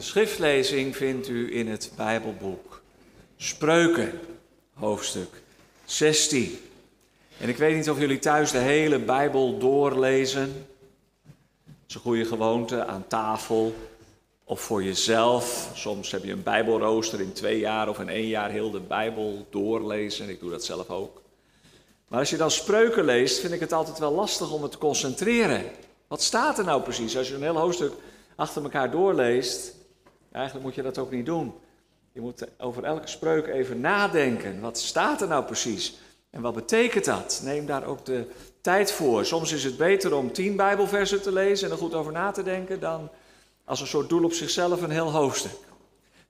De schriftlezing vindt u in het Bijbelboek Spreuken, hoofdstuk 16. En ik weet niet of jullie thuis de hele Bijbel doorlezen. Het is een goede gewoonte aan tafel of voor jezelf. Soms heb je een Bijbelrooster in twee jaar of in één jaar heel de Bijbel doorlezen. Ik doe dat zelf ook. Maar als je dan spreuken leest, vind ik het altijd wel lastig om het te concentreren. Wat staat er nou precies? Als je een heel hoofdstuk achter elkaar doorleest, eigenlijk moet je dat ook niet doen. Je moet over elke spreuk even nadenken. Wat staat er nou precies? En wat betekent dat? Neem daar ook de tijd voor. Soms is het beter om tien Bijbelversen te lezen en er goed over na te denken dan als een soort doel op zichzelf een heel hoofdstuk.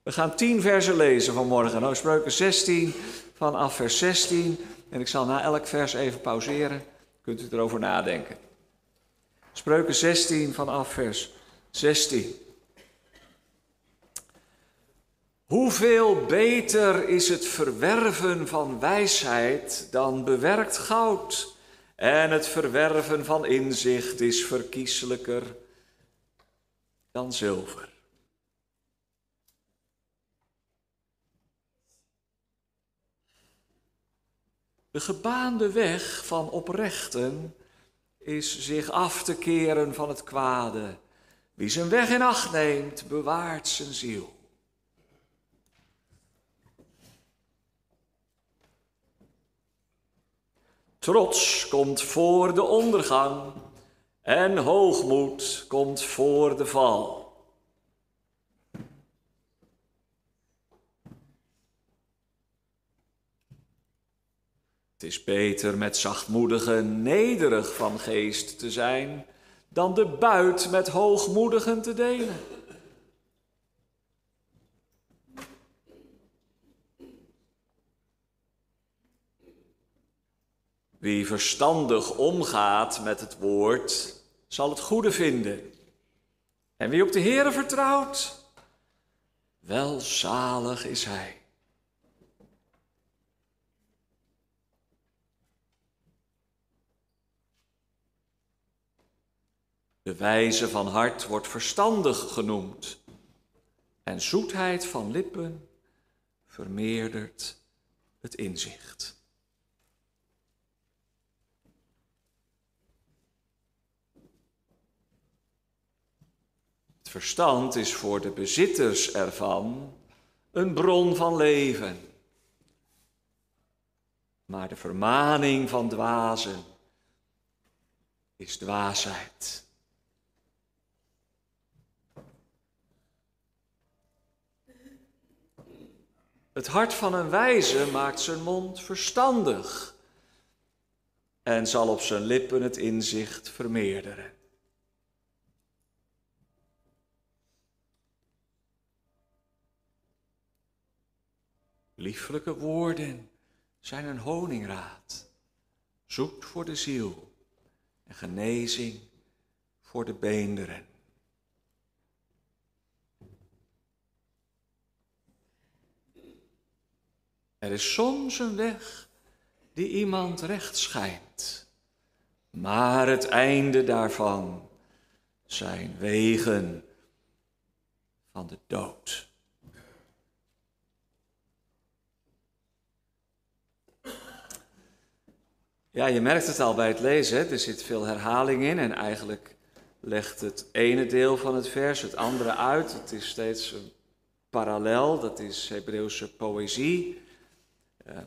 We gaan tien versen lezen vanmorgen. Nou, spreuken 16 vanaf vers 16. En ik zal na elk vers even pauzeren. Kunt u erover nadenken. Spreuken 16 vanaf vers 16. Hoeveel beter is het verwerven van wijsheid dan bewerkt goud? En het verwerven van inzicht is verkieslijker dan zilver. De gebaande weg van oprechten is zich af te keren van het kwade. Wie zijn weg in acht neemt, bewaart zijn ziel. Trots komt voor de ondergang en hoogmoed komt voor de val. Het is beter met zachtmoedige nederig van geest te zijn, dan de buit met hoogmoedigen te delen. Wie verstandig omgaat met het woord, zal het goede vinden. En wie op de Heere vertrouwt, welzalig is hij. De wijze van hart wordt verstandig genoemd. En zoetheid van lippen vermeerdert het inzicht. Verstand is voor de bezitters ervan een bron van leven. Maar de vermaning van dwazen is dwaasheid. Het hart van een wijze maakt zijn mond verstandig en zal op zijn lippen het inzicht vermeerderen. Lieflijke woorden zijn een honingraad, zoet voor de ziel en genezing voor de beenderen. Er is soms een weg die iemand recht schijnt, maar het einde daarvan zijn wegen van de dood. Ja, je merkt het al bij het lezen, er zit veel herhaling in en eigenlijk legt het ene deel van het vers het andere uit. Het is steeds parallel, dat is Hebreeuwse poëzie. Ehm,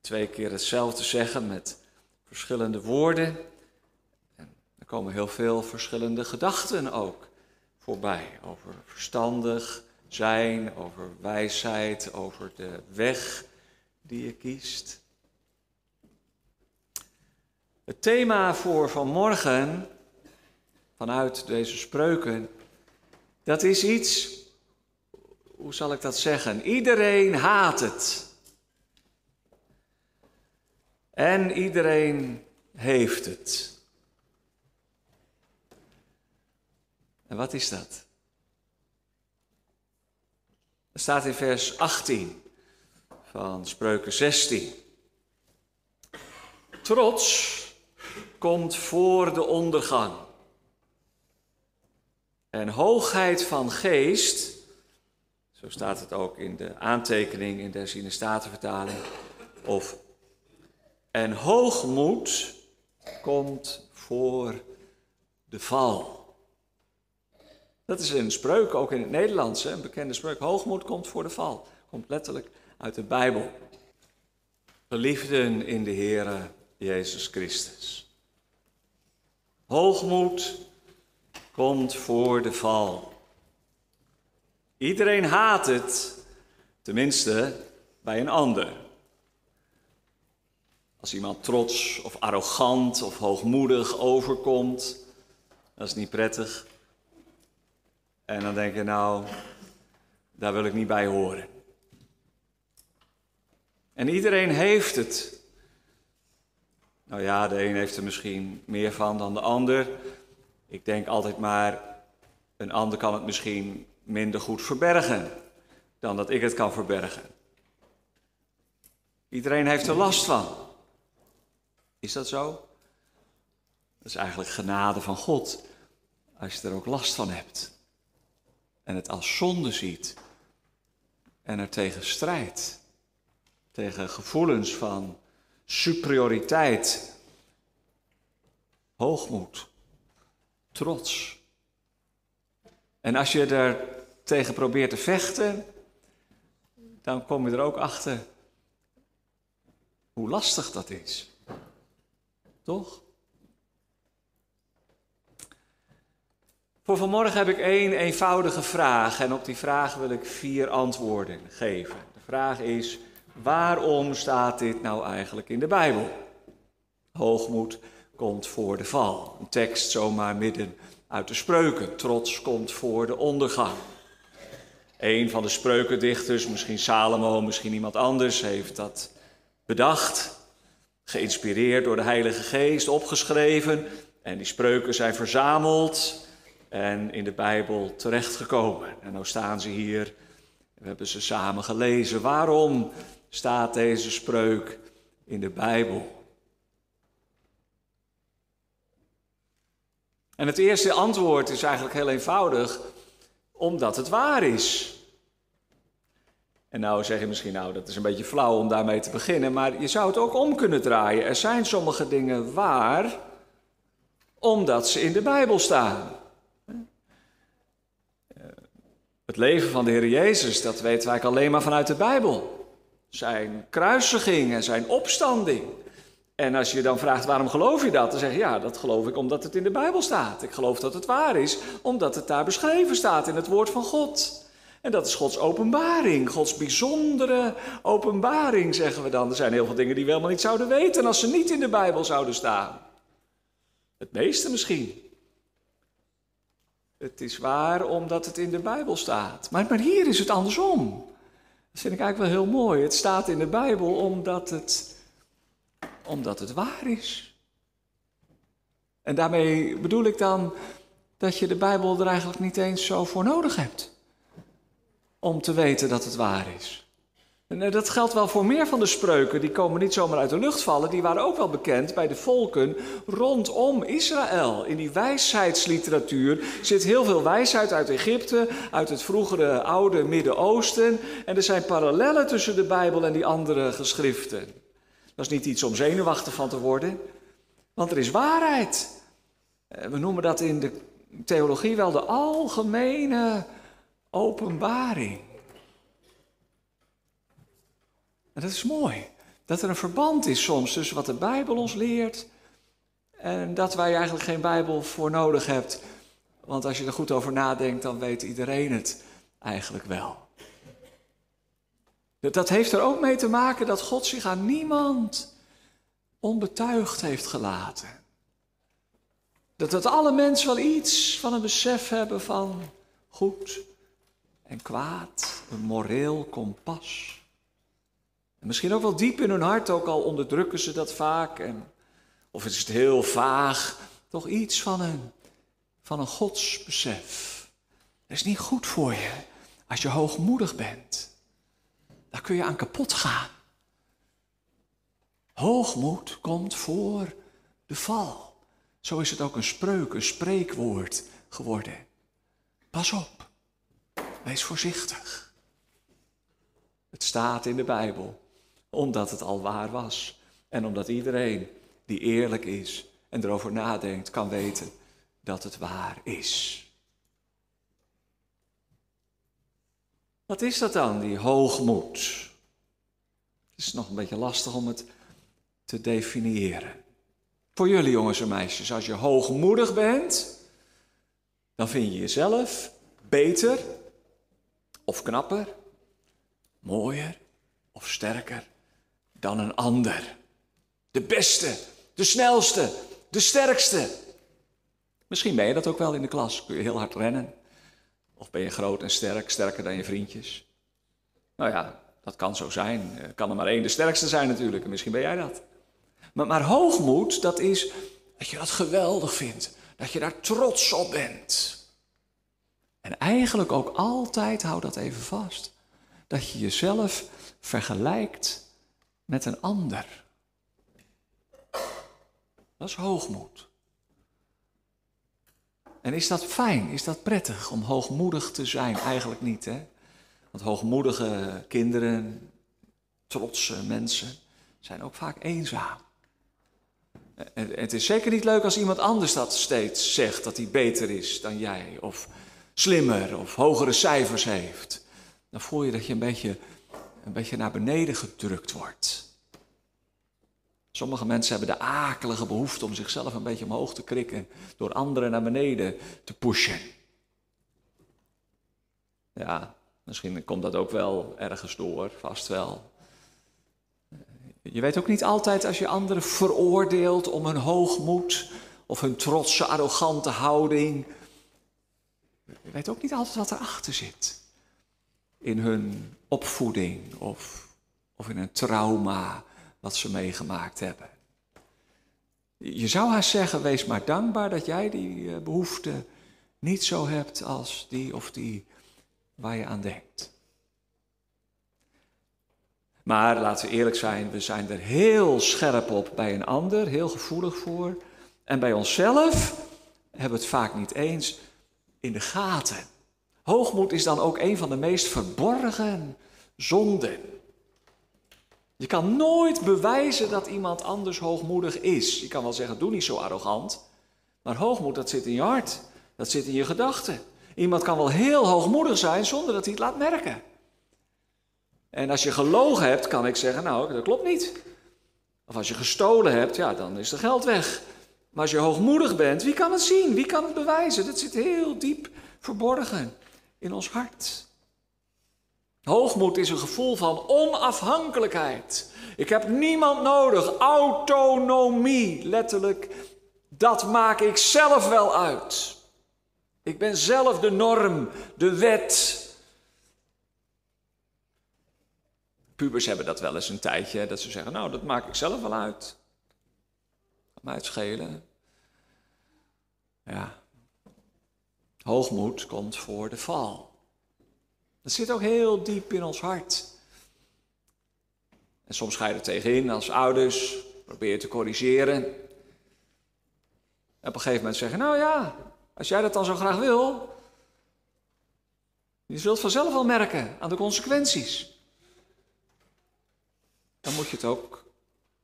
twee keer hetzelfde zeggen met verschillende woorden. En er komen heel veel verschillende gedachten ook voorbij. Over verstandig zijn, over wijsheid, over de weg die je kiest. Het thema voor vanmorgen, vanuit deze spreuken, dat is iets, hoe zal ik dat zeggen? Iedereen haat het. En iedereen heeft het. En wat is dat? Dat staat in vers 18 van Spreuken 16. Trots komt voor de ondergang. En hoogheid van geest Zo staat het ook in de aantekening in de Statenvertaling. Of en hoogmoed komt voor de val. Dat is een spreuk, ook in het Nederlands, een bekende spreuk. Hoogmoed komt voor de val. Komt letterlijk uit de Bijbel. Geliefden in de Heere Jezus Christus. Hoogmoed komt voor de val. Iedereen haat het, tenminste bij een ander. Als iemand trots of arrogant of hoogmoedig overkomt, dat is niet prettig. En dan denk je, nou, daar wil ik niet bij horen. En iedereen heeft het. Nou ja, de een heeft er misschien meer van dan de ander. Ik denk altijd maar, een ander kan het misschien minder goed verbergen dan dat ik het kan verbergen. Iedereen heeft er last van. Is dat zo? Dat is eigenlijk genade van God, als je er ook last van hebt. En het als zonde ziet. En er tegen strijdt. Tegen gevoelens van superioriteit, hoogmoed, trots. En als je er tegen probeert te vechten, dan kom je er ook achter hoe lastig dat is. Toch? Voor vanmorgen heb ik één eenvoudige vraag en op die vraag wil ik vier antwoorden geven. De vraag is: waarom staat dit nou eigenlijk in de Bijbel? Hoogmoed komt voor de val. Een tekst zomaar midden uit de spreuken. Trots komt voor de ondergang. Een van de spreukendichters, misschien Salomo, misschien iemand anders, heeft dat bedacht. Geïnspireerd door de Heilige Geest, opgeschreven. En die spreuken zijn verzameld en in de Bijbel terechtgekomen. En nu staan ze hier. We hebben ze samen gelezen. Waarom staat deze spreuk in de Bijbel? En het eerste antwoord is eigenlijk heel eenvoudig, omdat het waar is. En nou zeg je misschien, nou dat is een beetje flauw om daarmee te beginnen, maar je zou het ook om kunnen draaien. Er zijn sommige dingen waar, omdat ze in de Bijbel staan. Het leven van de Heer Jezus, dat weten wij alleen maar vanuit de Bijbel. Zijn kruisiging en zijn opstanding. En als je dan vraagt waarom geloof je dat, dan zeg je ja, dat geloof ik omdat het in de Bijbel staat. Ik geloof dat het waar is, omdat het daar beschreven staat in het woord van God. En dat is Gods openbaring, Gods bijzondere openbaring, zeggen we dan. Er zijn heel veel dingen die we helemaal niet zouden weten als ze niet in de Bijbel zouden staan. Het meeste misschien. Het is waar omdat het in de Bijbel staat. Maar, maar hier is het andersom. Dat vind ik eigenlijk wel heel mooi. Het staat in de Bijbel omdat het, omdat het waar is. En daarmee bedoel ik dan dat je de Bijbel er eigenlijk niet eens zo voor nodig hebt om te weten dat het waar is. Eh, dat geldt wel voor meer van de spreuken, die komen niet zomaar uit de lucht vallen, die waren ook wel bekend bij de volken rondom Israël. In die wijsheidsliteratuur zit heel veel wijsheid uit Egypte, uit het vroegere oude Midden-Oosten. En er zijn parallellen tussen de Bijbel en die andere geschriften. Dat is niet iets om zenuwachtig van te worden, want er is waarheid. Eh, we noemen dat in de theologie wel de algemene openbaring. En dat is mooi. Dat er een verband is soms tussen wat de Bijbel ons leert en dat wij eigenlijk geen Bijbel voor nodig hebben. Want als je er goed over nadenkt, dan weet iedereen het eigenlijk wel. Dat heeft er ook mee te maken dat God zich aan niemand onbetuigd heeft gelaten. Dat, dat alle mensen wel iets van een besef hebben van goed en kwaad, een moreel kompas. En misschien ook wel diep in hun hart, ook al onderdrukken ze dat vaak. En, of is het heel vaag, toch iets van een, van een godsbesef. Dat is niet goed voor je als je hoogmoedig bent. Daar kun je aan kapot gaan. Hoogmoed komt voor de val. Zo is het ook een spreuk, een spreekwoord geworden. Pas op. Wees voorzichtig. Het staat in de Bijbel, omdat het al waar was. En omdat iedereen die eerlijk is en erover nadenkt, kan weten dat het waar is. Wat is dat dan, die hoogmoed? Het is nog een beetje lastig om het te definiëren. Voor jullie jongens en meisjes, als je hoogmoedig bent, dan vind je jezelf beter of knapper, mooier of sterker dan een ander. De beste, de snelste, de sterkste. Misschien ben je dat ook wel in de klas, kun je heel hard rennen. Of ben je groot en sterk, sterker dan je vriendjes? Nou ja, dat kan zo zijn. Kan er maar één de sterkste zijn natuurlijk. En misschien ben jij dat. Maar, maar hoogmoed, dat is dat je dat geweldig vindt. Dat je daar trots op bent. En eigenlijk ook altijd, hou dat even vast, dat je jezelf vergelijkt met een ander. Dat is hoogmoed. En is dat fijn? Is dat prettig om hoogmoedig te zijn? Eigenlijk niet, hè? Want hoogmoedige kinderen, trotse mensen, zijn ook vaak eenzaam. Het is zeker niet leuk als iemand anders dat steeds zegt, dat hij beter is dan jij, of slimmer, of hogere cijfers heeft. Dan voel je dat je een beetje, een beetje naar beneden gedrukt wordt. Sommige mensen hebben de akelige behoefte om zichzelf een beetje omhoog te krikken door anderen naar beneden te pushen. Ja, misschien komt dat ook wel ergens door, vast wel. Je weet ook niet altijd als je anderen veroordeelt om hun hoogmoed of hun trotse, arrogante houding. Je weet ook niet altijd wat erachter zit. In hun opvoeding of, of in een trauma wat ze meegemaakt hebben. Je zou haar zeggen, wees maar dankbaar dat jij die eh, behoefte niet zo hebt als die of die waar je aan denkt. Maar laten we eerlijk zijn, we zijn er heel scherp op bij een ander, heel gevoelig voor. En bij onszelf hebben we het vaak niet eens in de gaten. Hoogmoed is dan ook een van de meest verborgen zonden. Je kan nooit bewijzen dat iemand anders hoogmoedig is. Je kan wel zeggen, doe niet zo arrogant. Maar hoogmoed, dat zit in je hart. Dat zit in je gedachten. Iemand kan wel heel hoogmoedig zijn zonder dat hij het laat merken. En als je gelogen hebt, kan ik zeggen, nou, dat klopt niet. Of als je gestolen hebt, ja, dan is er geld weg. Maar als je hoogmoedig bent, wie kan het zien? Wie kan het bewijzen? Dat zit heel diep verborgen in ons hart. Hoogmoed is een gevoel van onafhankelijkheid. Ik heb niemand nodig. Autonomie, letterlijk. Dat maak ik zelf wel uit. Ik ben zelf de norm, de wet. Pubers hebben dat wel eens een tijdje, dat ze zeggen, nou, dat maak ik zelf wel uit. Kan het schelen. Ja. Hoogmoed komt voor de val. Dat zit ook heel diep in ons hart. En soms ga je er tegenin als ouders, probeer je te corrigeren. En op een gegeven moment zeggen, nou ja, als jij dat dan zo graag wil, je zult vanzelf wel merken aan de consequenties. Dan moet je het ook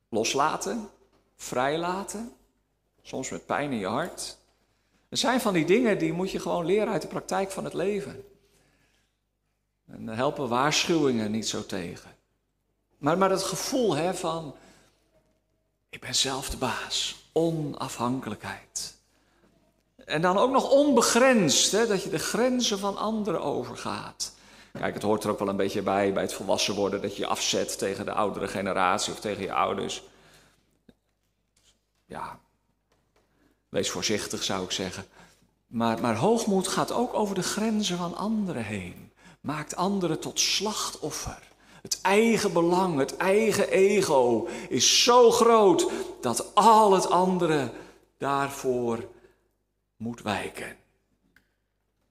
loslaten, vrijlaten, soms met pijn in je hart. Er zijn van die dingen die moet je gewoon leren uit de praktijk van het leven. En daar helpen waarschuwingen niet zo tegen. Maar, maar het gevoel hè, van, ik ben zelf de baas, onafhankelijkheid. En dan ook nog onbegrensd, hè, dat je de grenzen van anderen overgaat. Kijk, het hoort er ook wel een beetje bij, bij het volwassen worden, dat je je afzet tegen de oudere generatie of tegen je ouders. Ja, wees voorzichtig zou ik zeggen. Maar, maar hoogmoed gaat ook over de grenzen van anderen heen maakt anderen tot slachtoffer. Het eigen belang, het eigen ego is zo groot dat al het andere daarvoor moet wijken.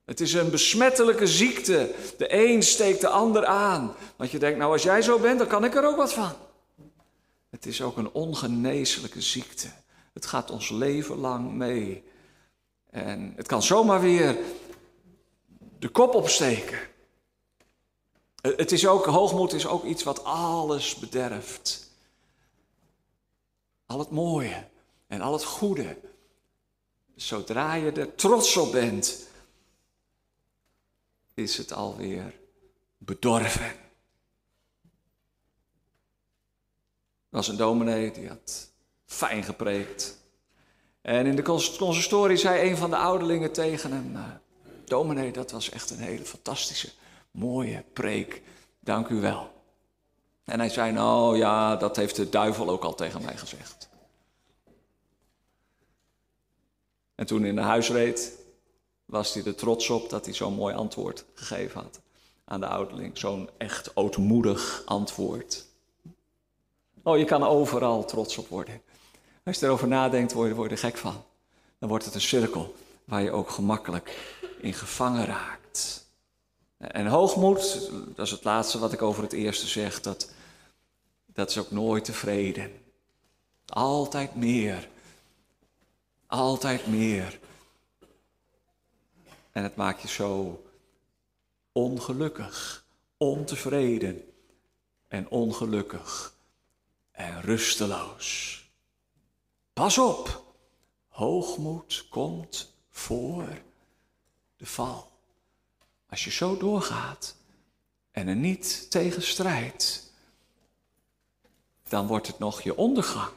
Het is een besmettelijke ziekte. De een steekt de ander aan. Want je denkt, nou als jij zo bent, dan kan ik er ook wat van. Het is ook een ongeneeslijke ziekte. Het gaat ons leven lang mee. En het kan zomaar weer de kop opsteken. Het is ook, hoogmoed is ook iets wat alles bederft. Al het mooie en al het goede. Zodra je er trots op bent, is het alweer bedorven. Er was een dominee die had fijn gepreekt. En in de consistorie zei een van de ouderlingen tegen hem: nou, Dominee, dat was echt een hele fantastische, mooie preek. Dank u wel. En hij zei: Nou ja, dat heeft de duivel ook al tegen mij gezegd. En toen in de huis reed, was hij er trots op dat hij zo'n mooi antwoord gegeven had aan de ouderling. Zo'n echt ootmoedig antwoord. Oh, je kan overal trots op worden. Als je erover nadenkt, word je, er gek van. Dan wordt het een cirkel waar je ook gemakkelijk in gevangen raakt. En hoogmoed, dat is het laatste wat ik over het eerste zeg, dat, dat is ook nooit tevreden. Altijd meer. Altijd meer. En het maakt je zo ongelukkig, ontevreden en ongelukkig en rusteloos. Pas op, hoogmoed komt voor de val. Als je zo doorgaat en er niet tegen strijdt, dan wordt het nog je ondergang.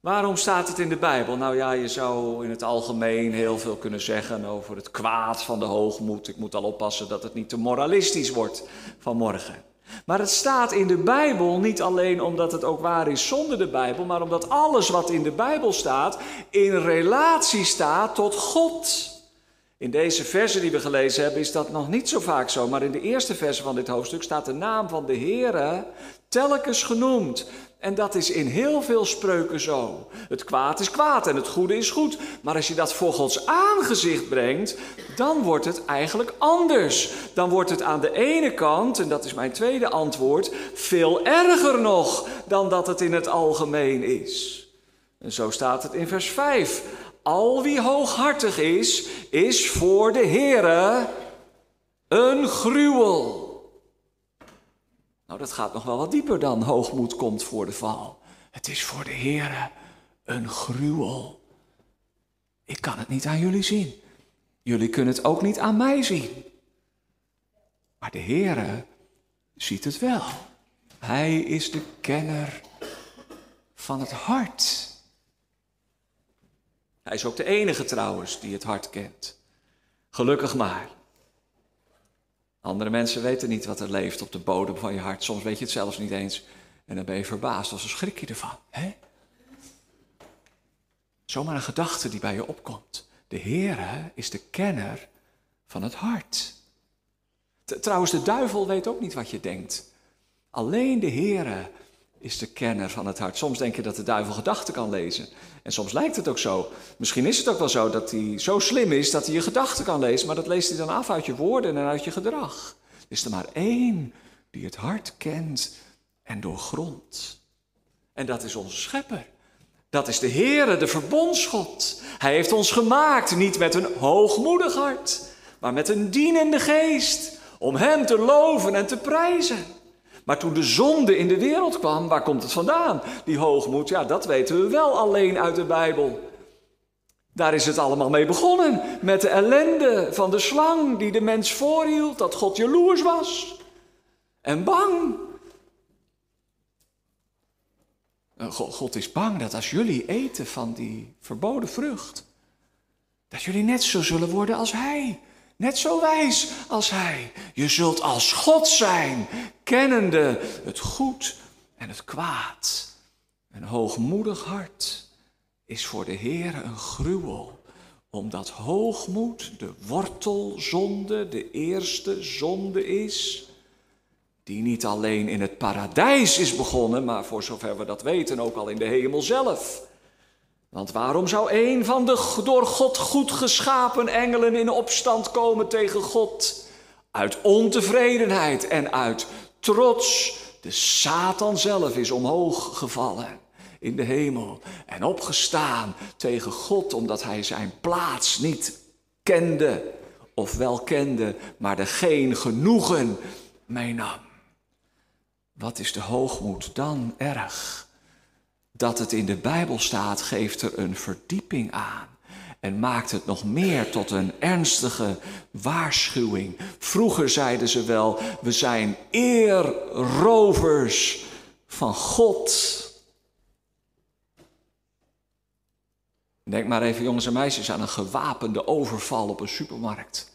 Waarom staat het in de Bijbel? Nou ja, je zou in het algemeen heel veel kunnen zeggen over het kwaad van de hoogmoed. Ik moet al oppassen dat het niet te moralistisch wordt vanmorgen. Maar het staat in de Bijbel niet alleen omdat het ook waar is zonder de Bijbel, maar omdat alles wat in de Bijbel staat in relatie staat tot God. In deze versen die we gelezen hebben is dat nog niet zo vaak zo, maar in de eerste versen van dit hoofdstuk staat de naam van de Heere telkens genoemd. En dat is in heel veel spreuken zo. Het kwaad is kwaad en het goede is goed. Maar als je dat voor Gods aangezicht brengt, dan wordt het eigenlijk anders. Dan wordt het aan de ene kant, en dat is mijn tweede antwoord, veel erger nog dan dat het in het algemeen is. En zo staat het in vers 5. Al wie hooghartig is, is voor de Heere een gruwel. Nou, dat gaat nog wel wat dieper dan hoogmoed komt voor de val. Het is voor de Heere een gruwel. Ik kan het niet aan jullie zien. Jullie kunnen het ook niet aan mij zien. Maar de Heere ziet het wel. Hij is de kenner van het hart. Hij is ook de enige trouwens die het hart kent. Gelukkig maar. Andere mensen weten niet wat er leeft op de bodem van je hart. Soms weet je het zelfs niet eens. En dan ben je verbaasd, of schrik je ervan. Hè? Zomaar een gedachte die bij je opkomt. De Heere is de kenner van het hart. Trouwens, de duivel weet ook niet wat je denkt. Alleen de Heere is de kenner van het hart. Soms denk je dat de duivel gedachten kan lezen. En soms lijkt het ook zo. Misschien is het ook wel zo dat hij zo slim is dat hij je gedachten kan lezen, maar dat leest hij dan af uit je woorden en uit je gedrag. Is er maar één die het hart kent en doorgrondt. En dat is onze schepper. Dat is de Heere, de verbondsgod. Hij heeft ons gemaakt, niet met een hoogmoedig hart, maar met een dienende geest, om Hem te loven en te prijzen. Maar toen de zonde in de wereld kwam, waar komt het vandaan? Die hoogmoed, ja, dat weten we wel alleen uit de Bijbel. Daar is het allemaal mee begonnen. Met de ellende van de slang die de mens voorhield, dat God jaloers was. En bang. God is bang dat als jullie eten van die verboden vrucht, dat jullie net zo zullen worden als Hij. Net zo wijs als hij. Je zult als God zijn, kennende het goed en het kwaad. Een hoogmoedig hart is voor de Heer een gruwel, omdat hoogmoed de wortelzonde, de eerste zonde is, die niet alleen in het paradijs is begonnen, maar voor zover we dat weten ook al in de hemel zelf. Want waarom zou een van de door God goed geschapen engelen in opstand komen tegen God? Uit ontevredenheid en uit trots. De Satan zelf is omhoog gevallen in de hemel en opgestaan tegen God omdat hij zijn plaats niet kende of wel kende, maar er geen genoegen meenam. Wat is de hoogmoed dan erg? Dat het in de Bijbel staat, geeft er een verdieping aan en maakt het nog meer tot een ernstige waarschuwing. Vroeger zeiden ze wel, we zijn eerrovers van God. Denk maar even, jongens en meisjes, aan een gewapende overval op een supermarkt.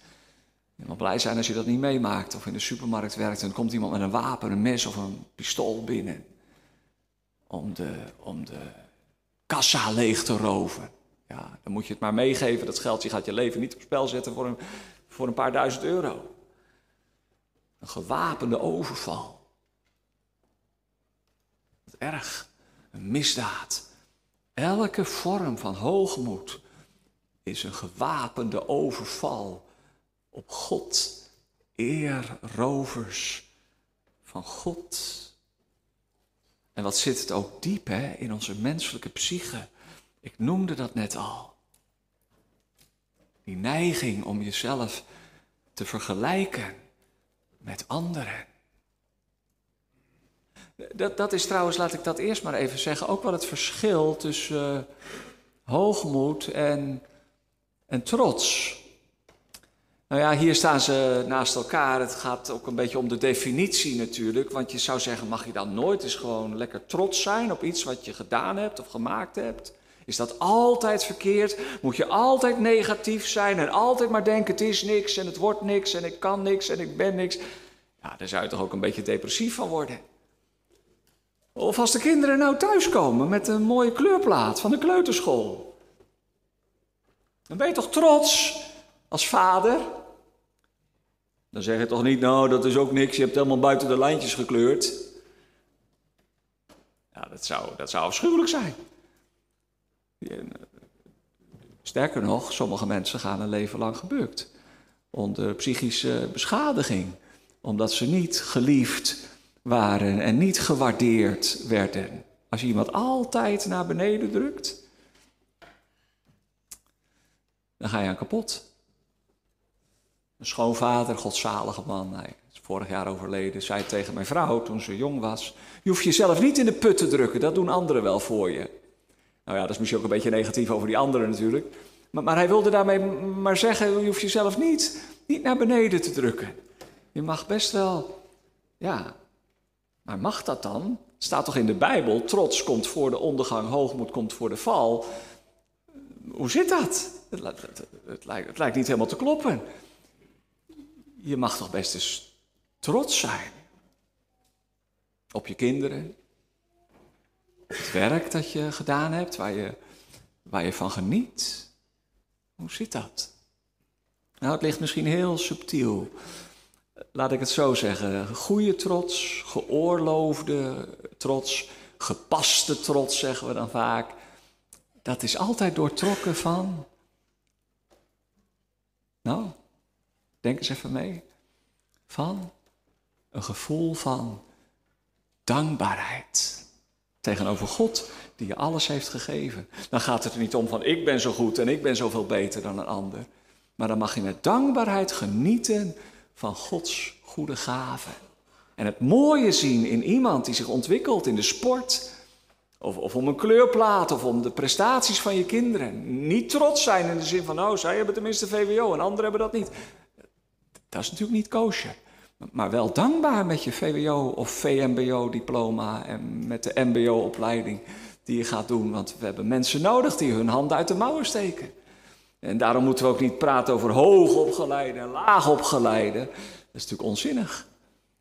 Je mag blij zijn als je dat niet meemaakt of in de supermarkt werkt en komt iemand met een wapen, een mes of een pistool binnen. Om de, om de kassa leeg te roven. Ja, dan moet je het maar meegeven. Dat geld je gaat je leven niet op spel zetten voor een, voor een paar duizend euro. Een gewapende overval. Wat erg. Een misdaad. Elke vorm van hoogmoed is een gewapende overval op God. Eerrovers van God. En wat zit het ook diep hè, in onze menselijke psyche. Ik noemde dat net al. Die neiging om jezelf te vergelijken met anderen. Dat, dat is trouwens, laat ik dat eerst maar even zeggen, ook wel het verschil tussen uh, hoogmoed en, en trots. Nou ja, hier staan ze naast elkaar. Het gaat ook een beetje om de definitie natuurlijk. Want je zou zeggen, mag je dan nooit eens gewoon lekker trots zijn op iets wat je gedaan hebt of gemaakt hebt? Is dat altijd verkeerd? Moet je altijd negatief zijn en altijd maar denken: het is niks en het wordt niks en ik kan niks en ik ben niks? Ja, daar zou je toch ook een beetje depressief van worden. Of als de kinderen nou thuiskomen met een mooie kleurplaat van de kleuterschool. Dan ben je toch trots als vader? Dan zeg je toch niet, nou dat is ook niks, je hebt helemaal buiten de lijntjes gekleurd. Ja, dat zou, dat zou afschuwelijk zijn. Sterker nog, sommige mensen gaan een leven lang gebukt onder psychische beschadiging, omdat ze niet geliefd waren en niet gewaardeerd werden. Als je iemand altijd naar beneden drukt, dan ga je aan kapot. Een schoonvader, godzalige man, hij is vorig jaar overleden, zei tegen mijn vrouw toen ze jong was: Je hoeft jezelf niet in de put te drukken, dat doen anderen wel voor je. Nou ja, dat is misschien ook een beetje negatief over die anderen natuurlijk. Maar, maar hij wilde daarmee maar zeggen, je hoeft jezelf niet, niet naar beneden te drukken. Je mag best wel, ja, maar mag dat dan? Staat toch in de Bijbel, trots komt voor de ondergang, hoogmoed komt voor de val. Hoe zit dat? Het, het, het, het lijkt niet helemaal te kloppen. Je mag toch best eens trots zijn. Op je kinderen, het werk dat je gedaan hebt, waar je, waar je van geniet. Hoe zit dat? Nou, het ligt misschien heel subtiel. Laat ik het zo zeggen. Goede trots, geoorloofde trots, gepaste trots zeggen we dan vaak. Dat is altijd doortrokken van. Nou, denk eens even mee. Van een gevoel van dankbaarheid tegenover God die je alles heeft gegeven. Dan gaat het er niet om van ik ben zo goed en ik ben zoveel beter dan een ander. Maar dan mag je met dankbaarheid genieten van Gods goede gaven. En het mooie zien in iemand die zich ontwikkelt in de sport. Of, of om een kleurplaat of om de prestaties van je kinderen. Niet trots zijn in de zin van, oh, zij hebben tenminste VWO en anderen hebben dat niet. Dat is natuurlijk niet koosje maar wel dankbaar met je VWO of VMBO-diploma en met de MBO-opleiding die je gaat doen. Want we hebben mensen nodig die hun handen uit de mouwen steken. En daarom moeten we ook niet praten over hoogopgeleide en laagopgeleide. Dat is natuurlijk onzinnig.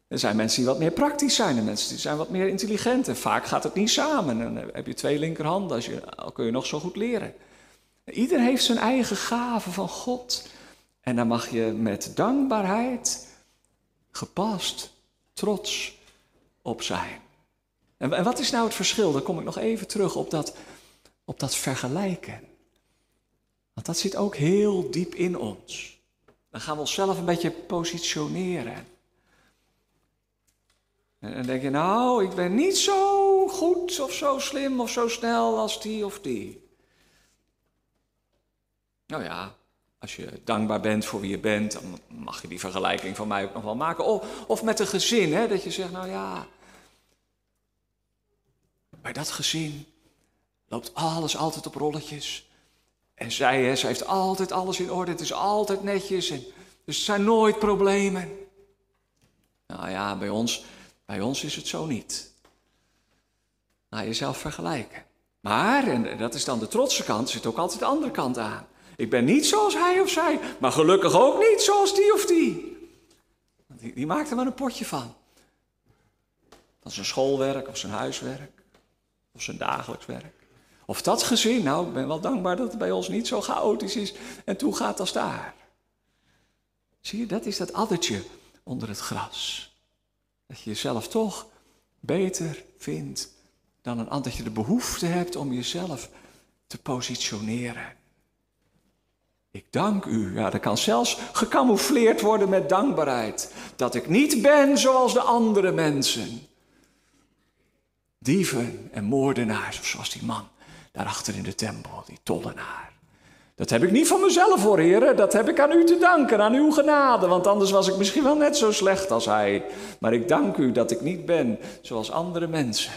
Er zijn mensen die wat meer praktisch zijn en mensen die zijn wat meer intelligent. En vaak gaat het niet samen. Dan heb je twee linkerhanden, als je, al kun je nog zo goed leren. Ieder heeft zijn eigen gave van God. En daar mag je met dankbaarheid gepast, trots op zijn. En, en wat is nou het verschil? Dan kom ik nog even terug op dat, op dat vergelijken. Want dat zit ook heel diep in ons. Dan gaan we onszelf een beetje positioneren. En dan denk je, nou, ik ben niet zo goed of zo slim of zo snel als die of die. Nou ja, Als je dankbaar bent voor wie je bent, dan mag je die vergelijking van mij ook nog wel maken. Of, of met een gezin, hè, dat je zegt, nou ja, bij dat gezin loopt alles altijd op rolletjes. En zij, hè, zij heeft altijd alles in orde, het is altijd netjes, en, er zijn nooit problemen. Nou ja, bij ons, bij ons is het zo niet. Naar jezelf vergelijken. Maar, en dat is dan de trotse kant, zit ook altijd de andere kant aan. Ik ben niet zoals hij of zij, maar gelukkig ook niet zoals die of die. Die, die maakt er maar een potje van. Van zijn schoolwerk of zijn huiswerk of zijn dagelijks werk. Of dat gezin, nou, ik ben wel dankbaar dat het bij ons niet zo chaotisch is en toe gaat als daar. Zie je, dat is dat addertje onder het gras. Dat je jezelf toch beter vindt dan een ander. Dat je de behoefte hebt om jezelf te positioneren. Ik dank u. Ja, dat kan zelfs gecamoufleerd worden met dankbaarheid. Dat ik niet ben zoals de andere mensen. Dieven en moordenaars, of zoals die man daarachter in de tempel, die tollenaar. Dat heb ik niet van mezelf voor, heren. Dat heb ik aan u te danken, aan uw genade. Want anders was ik misschien wel net zo slecht als hij. Maar ik dank u dat ik niet ben zoals andere mensen.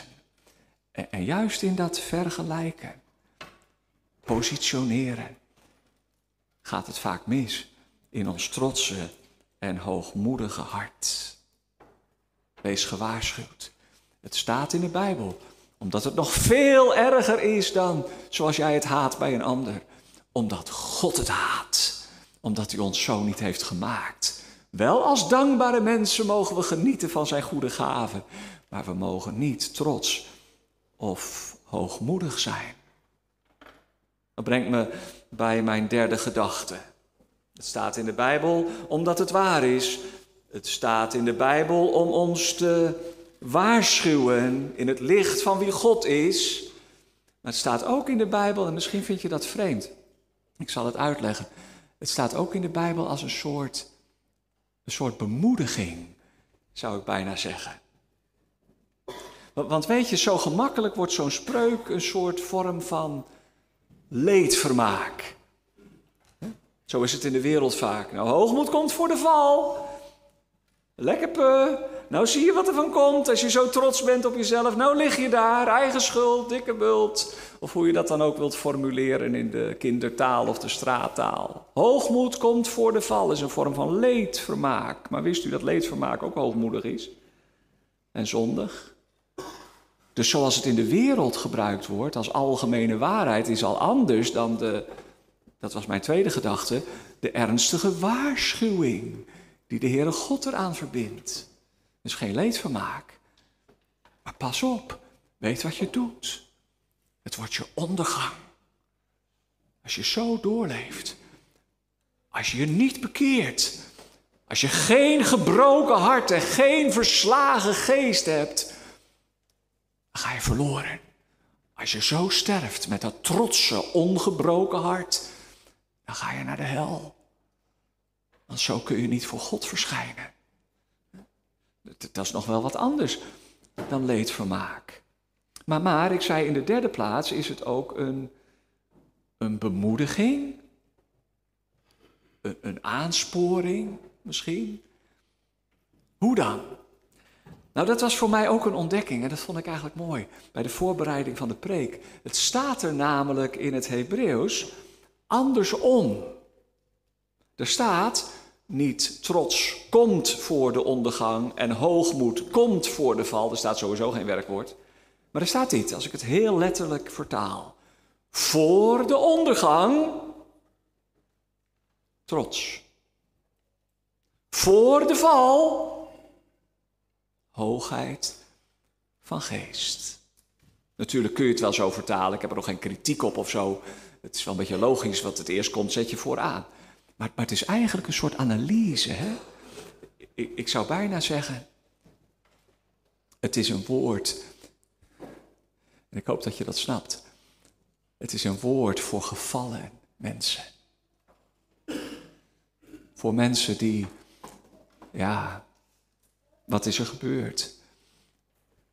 En, en juist in dat vergelijken, positioneren, gaat het vaak mis in ons trotse en hoogmoedige hart. Wees gewaarschuwd. Het staat in de Bijbel, omdat het nog veel erger is dan zoals jij het haat bij een ander. Omdat God het haat, omdat hij ons zo niet heeft gemaakt. Wel als dankbare mensen mogen we genieten van zijn goede gaven, maar we mogen niet trots of hoogmoedig zijn. Dat brengt me bij mijn derde gedachte. Het staat in de Bijbel omdat het waar is. Het staat in de Bijbel om ons te waarschuwen in het licht van wie God is. Maar het staat ook in de Bijbel, en misschien vind je dat vreemd. Ik zal het uitleggen. Het staat ook in de Bijbel als een soort, een soort bemoediging, zou ik bijna zeggen. Want weet je, zo gemakkelijk wordt zo'n spreuk een soort vorm van leedvermaak. Zo is het in de wereld vaak. Nou, hoogmoed komt voor de val. Lekker pe. Nou zie je wat er van komt als je zo trots bent op jezelf. Nou lig je daar, eigen schuld, dikke bult. Of hoe je dat dan ook wilt formuleren in de kindertaal of de straattaal. Hoogmoed komt voor de val is een vorm van leedvermaak. Maar wist u dat leedvermaak ook hoogmoedig is? En zondig? Dus zoals het in de wereld gebruikt wordt als algemene waarheid, is al anders dan de, dat was mijn tweede gedachte, de ernstige waarschuwing die de Heere God eraan verbindt. Dus geen leedvermaak. Maar pas op, weet wat je doet. Het wordt je ondergang. Als je zo doorleeft, als je je niet bekeert, als je geen gebroken hart en geen verslagen geest hebt, verloren. Als je zo sterft met dat trotse, ongebroken hart, dan ga je naar de hel. Want zo kun je niet voor God verschijnen. Dat is nog wel wat anders dan leedvermaak. Maar, maar, ik zei in de derde plaats, is het ook een, een bemoediging, een, een aansporing misschien. Hoe dan? Nou, dat was voor mij ook een ontdekking en dat vond ik eigenlijk mooi bij de voorbereiding van de preek. Het staat er namelijk in het Hebreeuws andersom. Er staat niet trots komt voor de ondergang en hoogmoed komt voor de val. Er staat sowieso geen werkwoord. Maar er staat dit, als ik het heel letterlijk vertaal. Voor de ondergang trots. Voor de val hoogheid van geest. Natuurlijk kun je het wel zo vertalen, ik heb er nog geen kritiek op of zo. Het is wel een beetje logisch, wat het eerst komt, zet je vooraan. Maar, maar het is eigenlijk een soort analyse. Hè? Ik, ik zou bijna zeggen, het is een woord. En ik hoop dat je dat snapt. Het is een woord voor gevallen mensen. Voor mensen die, ja, wat is er gebeurd?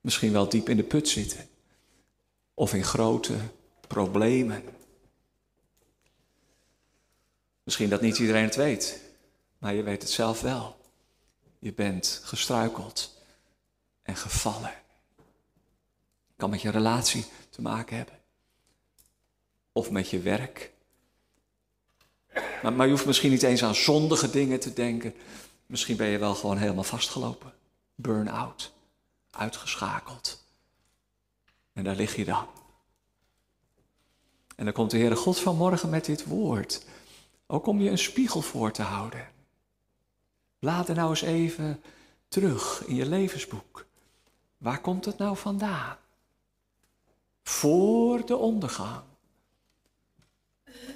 Misschien wel diep in de put zitten. Of in grote problemen. Misschien dat niet iedereen het weet, maar je weet het zelf wel. Je bent gestruikeld en gevallen. Kan met je relatie te maken hebben. Of met je werk. Maar, maar je hoeft misschien niet eens aan zondige dingen te denken. Misschien ben je wel gewoon helemaal vastgelopen. Burn-out. Uitgeschakeld. En daar lig je dan. En dan komt de Heere God vanmorgen met dit woord. Ook om je een spiegel voor te houden. Laat er nou eens even terug in je levensboek. Waar komt het nou vandaan? Voor de ondergang.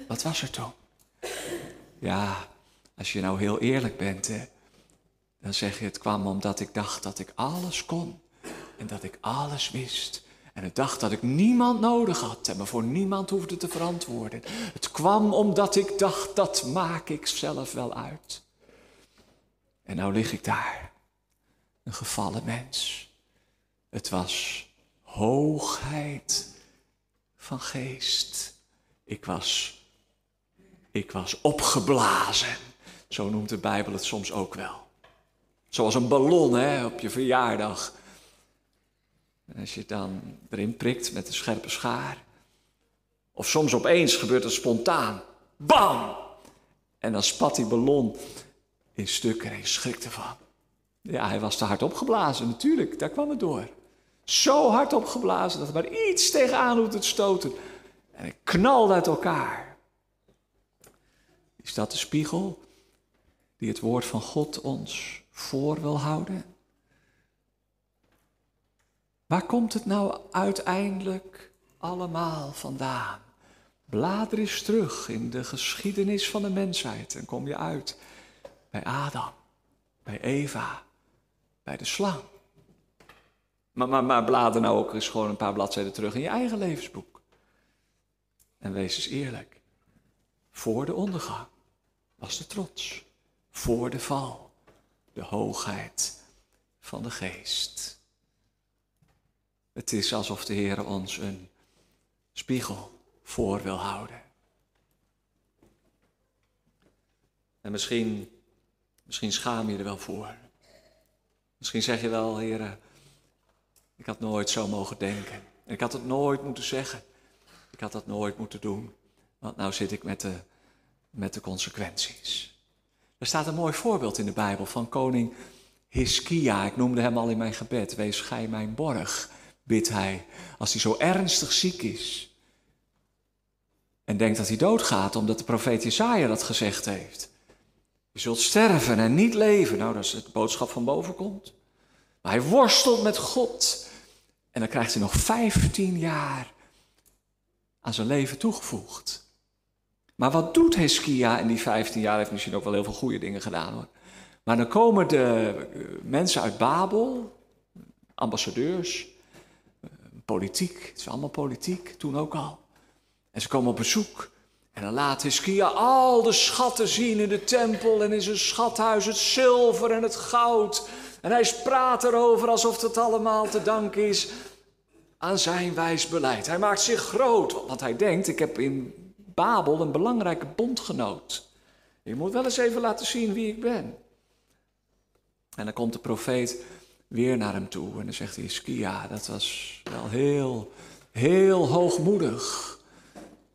Wat was er toen? Ja, als je nou heel eerlijk bent, hè, dan zeg je het kwam omdat ik dacht dat ik alles kon en dat ik alles wist. En ik dacht dat ik niemand nodig had en me voor niemand hoefde te verantwoorden. Het kwam omdat ik dacht, dat maak ik zelf wel uit. En nou lig ik daar, een gevallen mens. Het was hoogheid van geest. Ik was, ik was opgeblazen. Zo noemt de Bijbel het soms ook wel. Zoals een ballon hè, op je verjaardag. En als je het dan erin prikt met een scherpe schaar. Of soms opeens gebeurt het spontaan. Bam! En dan spat die ballon in stukken en je schrikt ervan. Ja, hij was te hard opgeblazen, natuurlijk, daar kwam het door. Zo hard opgeblazen dat er maar iets tegenaan hoeft te stoten. En hij knalde uit elkaar. Is dat de spiegel die het woord van God ons voor wil houden? Waar komt het nou uiteindelijk allemaal vandaan? Blader eens terug in de geschiedenis van de mensheid en kom je uit bij Adam, bij Eva, bij de slang. Maar, maar, maar blader nou ook eens gewoon een paar bladzijden terug in je eigen levensboek. En wees eens eerlijk. Voor de ondergang was de trots. Voor de val de hoogheid van de geest. Het is alsof de Heer ons een spiegel voor wil houden. En misschien, misschien schaam je er wel voor. Misschien zeg je wel, Heer, ik had nooit zo mogen denken. Ik had het nooit moeten zeggen. Ik had dat nooit moeten doen. Want nou zit ik met de, met de consequenties. Er staat een mooi voorbeeld in de Bijbel van koning Hiskia. Ik noemde hem al in mijn gebed. Wees gij mijn borg bidt hij, als hij zo ernstig ziek is. En denkt dat hij doodgaat, omdat de profeet Jesaja dat gezegd heeft. Je zult sterven en niet leven. Nou, dat is het boodschap van boven komt. Maar hij worstelt met God. En dan krijgt hij nog 15 jaar aan zijn leven toegevoegd. Maar wat doet Heskia in die 15 jaar? Hij heeft misschien ook wel heel veel goede dingen gedaan hoor. Maar dan komen de eh, mensen uit Babel, ambassadeurs, Politiek, het is allemaal politiek, toen ook al. En ze komen op bezoek. En dan laat Hiskia al de schatten zien in de tempel en in zijn schathuis, het zilver en het goud. En hij praat erover alsof het allemaal te danken is aan zijn wijs beleid. Hij maakt zich groot, want hij denkt, ik heb in Babel een belangrijke bondgenoot. Je moet wel eens even laten zien wie ik ben. En dan komt de profeet weer naar hem toe. En dan zegt hij, Skia, dat was wel heel, heel hoogmoedig.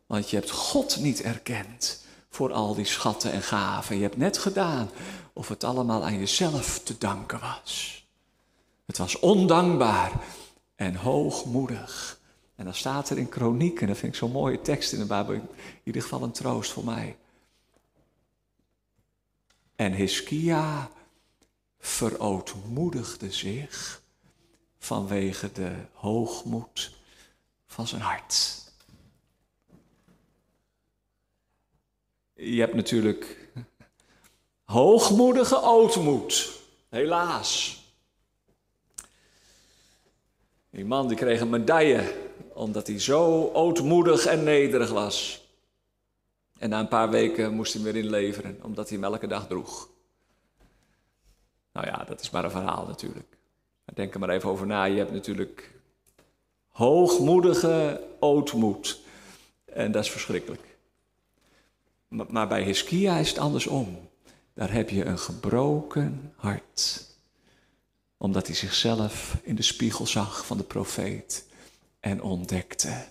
Want je hebt God niet erkend voor al die schatten en gaven. Je hebt net gedaan of het allemaal aan jezelf te danken was. Het was ondankbaar en hoogmoedig. En dan staat er in Kroniek, en dat vind ik zo'n mooie tekst in de Bijbel, in ieder geval een troost voor mij. En Hiskia verootmoedigde zich vanwege de hoogmoed van zijn hart. Je hebt natuurlijk hoogmoedige ootmoed, helaas. Die man die kreeg een medaille omdat hij zo ootmoedig en nederig was. En na een paar weken moest hij weer inleveren, omdat hij hem elke dag droeg. Nou ja, dat is maar een verhaal natuurlijk. Maar denk er maar even over na. Je hebt natuurlijk hoogmoedige ootmoed. En dat is verschrikkelijk. Maar bij Hiskia is het andersom. Daar heb je een gebroken hart. Omdat hij zichzelf in de spiegel zag van de profeet en ontdekte.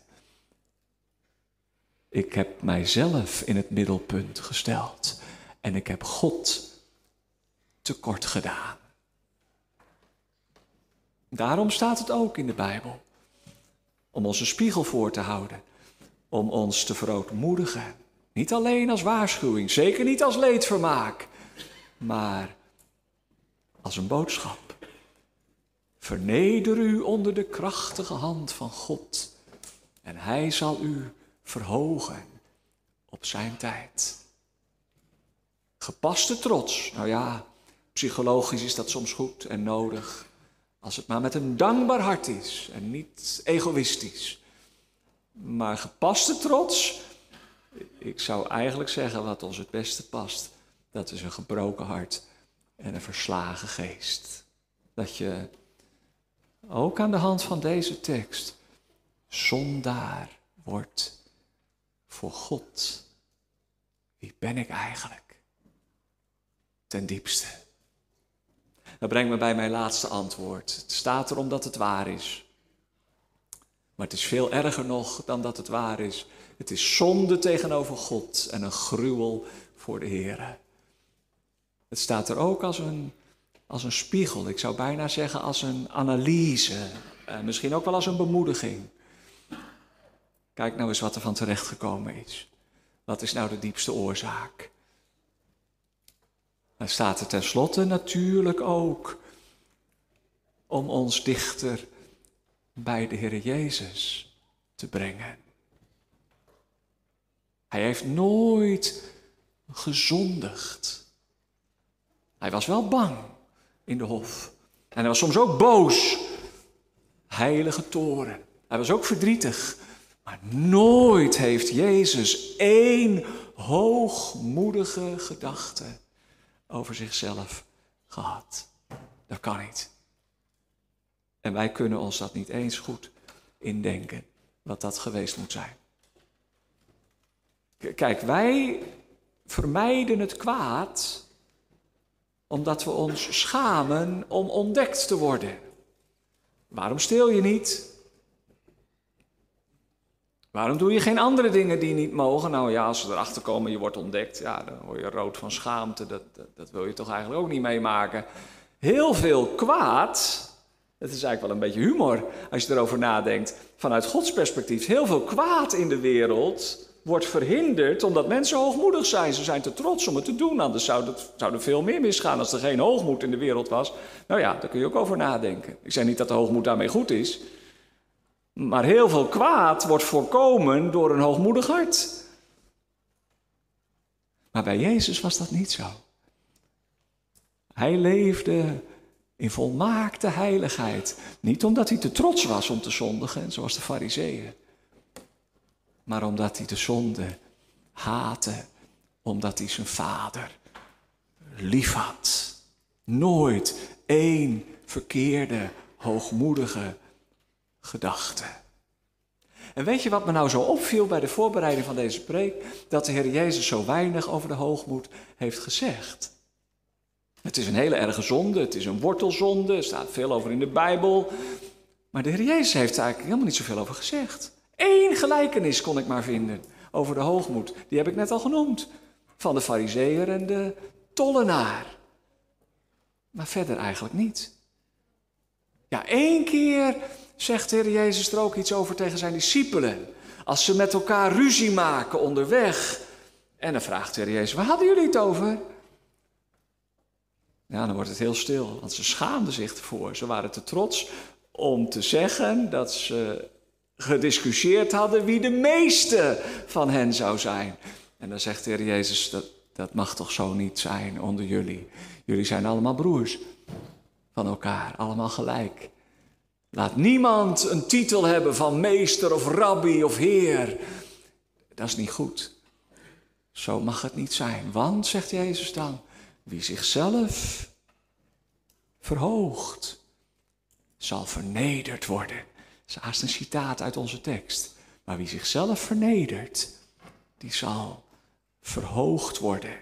Ik heb mijzelf in het middelpunt gesteld en ik heb God tekort gedaan. Daarom staat het ook in de Bijbel. Om ons een spiegel voor te houden. Om ons te verootmoedigen. Niet alleen als waarschuwing, zeker niet als leedvermaak, maar als een boodschap. Verneder u onder de krachtige hand van God en Hij zal u verhogen op zijn tijd. Gepaste trots, nou ja, psychologisch is dat soms goed en nodig. Als het maar met een dankbaar hart is en niet egoïstisch. Maar gepaste trots, ik zou eigenlijk zeggen wat ons het beste past. Dat is een gebroken hart en een verslagen geest. Dat je ook aan de hand van deze tekst zondaar wordt voor God. Wie ben ik eigenlijk? Ten diepste. Dat brengt me bij mijn laatste antwoord. Het staat er omdat het waar is. Maar het is veel erger nog dan dat het waar is. Het is zonde tegenover God en een gruwel voor de Heer. Het staat er ook als een, als een spiegel. Ik zou bijna zeggen als een analyse. Eh, misschien ook wel als een bemoediging. Kijk nou eens wat er van terecht gekomen is. Wat is nou de diepste oorzaak? Dan staat er tenslotte natuurlijk ook om ons dichter bij de Heer Jezus te brengen. Hij heeft nooit gezondigd. Hij was wel bang in de hof. En hij was soms ook boos. Heilige toren. Hij was ook verdrietig. Maar nooit heeft Jezus één hoogmoedige gedachte over zichzelf gehad. Dat kan niet. En wij kunnen ons dat niet eens goed indenken, wat dat geweest moet zijn. Kijk, wij vermijden het kwaad omdat we ons schamen om ontdekt te worden. Waarom steel je niet? Waarom doe je geen andere dingen die niet mogen? Nou ja, als ze erachter komen, je wordt ontdekt, ja, dan word je rood van schaamte. Dat, dat, dat wil je toch eigenlijk ook niet meemaken. Heel veel kwaad, dat is eigenlijk wel een beetje humor als je erover nadenkt. Vanuit Gods perspectief, heel veel kwaad in de wereld wordt verhinderd omdat mensen hoogmoedig zijn. Ze zijn te trots om het te doen, anders zou, het, zou er veel meer misgaan als er geen hoogmoed in de wereld was. Nou ja, daar kun je ook over nadenken. Ik zeg niet dat de hoogmoed daarmee goed is. Maar heel veel kwaad wordt voorkomen door een hoogmoedig hart. Maar bij Jezus was dat niet zo. Hij leefde in volmaakte heiligheid. Niet omdat hij te trots was om te zondigen, zoals de fariseeën. Maar omdat hij de zonde haatte. Omdat hij zijn vader lief had. Nooit één verkeerde, hoogmoedige gedachte. En weet je wat me nou zo opviel bij de voorbereiding van deze preek? Dat de Heer Jezus zo weinig over de hoogmoed heeft gezegd. Het is een hele erge zonde, het is een wortelzonde, er staat veel over in de Bijbel. Maar de Heer Jezus heeft er eigenlijk helemaal niet zoveel over gezegd. Eén gelijkenis kon ik maar vinden over de hoogmoed. Die heb ik net al genoemd. Van de fariseer en de tollenaar. Maar verder eigenlijk niet. Ja, één keer zegt de Heer Jezus er ook iets over tegen zijn discipelen. Als ze met elkaar ruzie maken onderweg. En dan vraagt de Heer Jezus, waar hadden jullie het over? Ja, dan wordt het heel stil, want ze schaamden zich ervoor. Ze waren te trots om te zeggen dat ze gediscussieerd hadden wie de meeste van hen zou zijn. En dan zegt de Heer Jezus, dat, dat mag toch zo niet zijn onder jullie. Jullie zijn allemaal broers van elkaar, allemaal gelijk. Laat niemand een titel hebben van meester of rabbi of heer. Dat is niet goed. Zo mag het niet zijn. Want, zegt Jezus dan, wie zichzelf verhoogt, zal vernederd worden. Is haast een citaat uit onze tekst. Maar wie zichzelf vernedert, die zal verhoogd worden.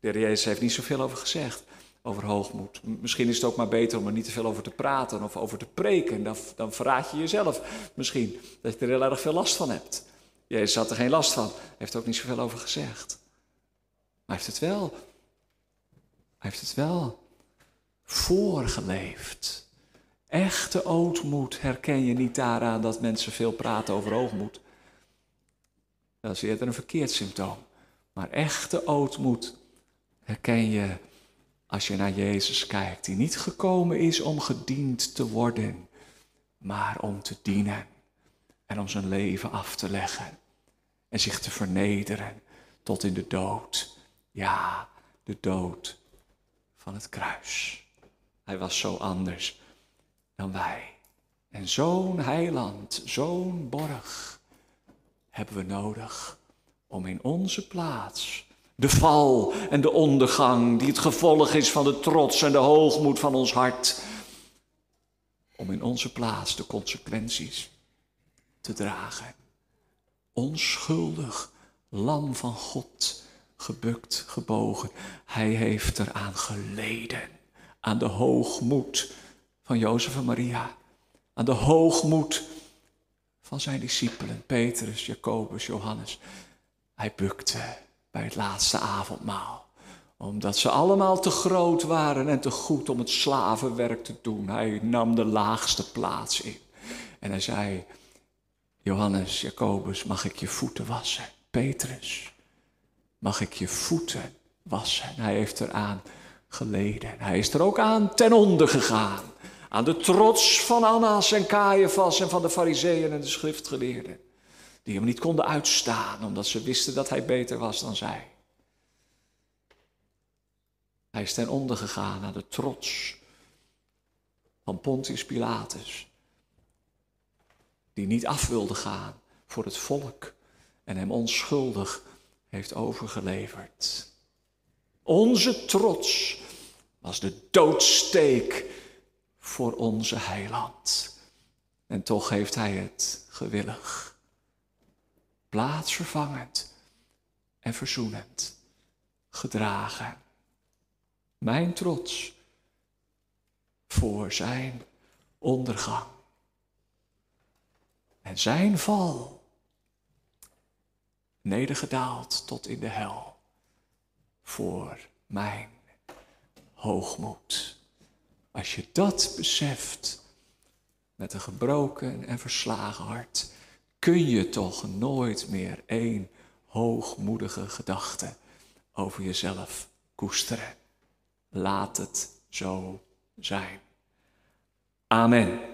De Heer Jezus heeft niet zoveel over gezegd, over hoogmoed. Misschien is het ook maar beter om er niet te veel over te praten of over te preken. Dan, dan verraad je jezelf misschien dat je er heel erg veel last van hebt. Jezus had er geen last van, heeft er ook niet zoveel over gezegd. Maar hij heeft het wel, hij heeft het wel voorgeleefd. Echte ootmoed herken je niet daaraan dat mensen veel praten over hoogmoed. Dat is eerder een verkeerd symptoom. Maar echte ootmoed herken je als je naar Jezus kijkt, die niet gekomen is om gediend te worden, maar om te dienen en om zijn leven af te leggen en zich te vernederen tot in de dood. Ja, de dood van het kruis. Hij was zo anders dan wij. En zo'n heiland, zo'n borg hebben we nodig om in onze plaats de val en de ondergang, die het gevolg is van de trots en de hoogmoed van ons hart, om in onze plaats de consequenties te dragen. Onschuldig lam van God, gebukt, gebogen, hij heeft eraan geleden, aan de hoogmoed van Jozef en Maria, aan de hoogmoed van zijn discipelen, Petrus, Jacobus, Johannes. Hij bukte bij het laatste avondmaal. Omdat ze allemaal te groot waren en te goed om het slavenwerk te doen. Hij nam de laagste plaats in. En hij zei, Johannes, Jacobus, mag ik je voeten wassen? Petrus, mag ik je voeten wassen? Hij heeft eraan geleden. Hij is er ook aan ten onder gegaan. Aan de trots van Annas en Caiaphas en van de fariseeën en de schriftgeleerden die hem niet konden uitstaan, omdat ze wisten dat hij beter was dan zij. Hij is ten onder gegaan aan de trots van Pontius Pilatus, die niet af wilde gaan voor het volk en hem onschuldig heeft overgeleverd. Onze trots was de doodsteek voor onze heiland. En toch heeft hij het gewillig plaatsvervangend en verzoenend gedragen. Mijn trots voor zijn ondergang en zijn val, nedergedaald tot in de hel voor mijn hoogmoed. Als je dat beseft met een gebroken en verslagen hart, kun je toch nooit meer één hoogmoedige gedachte over jezelf koesteren. Laat het zo zijn. Amen.